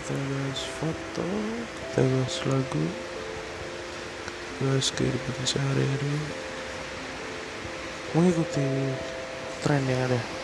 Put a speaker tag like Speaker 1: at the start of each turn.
Speaker 1: kita bahas foto kita bahas lagu. Kita bahas kehidupan sehari-hari. Mengikuti tren yang ada.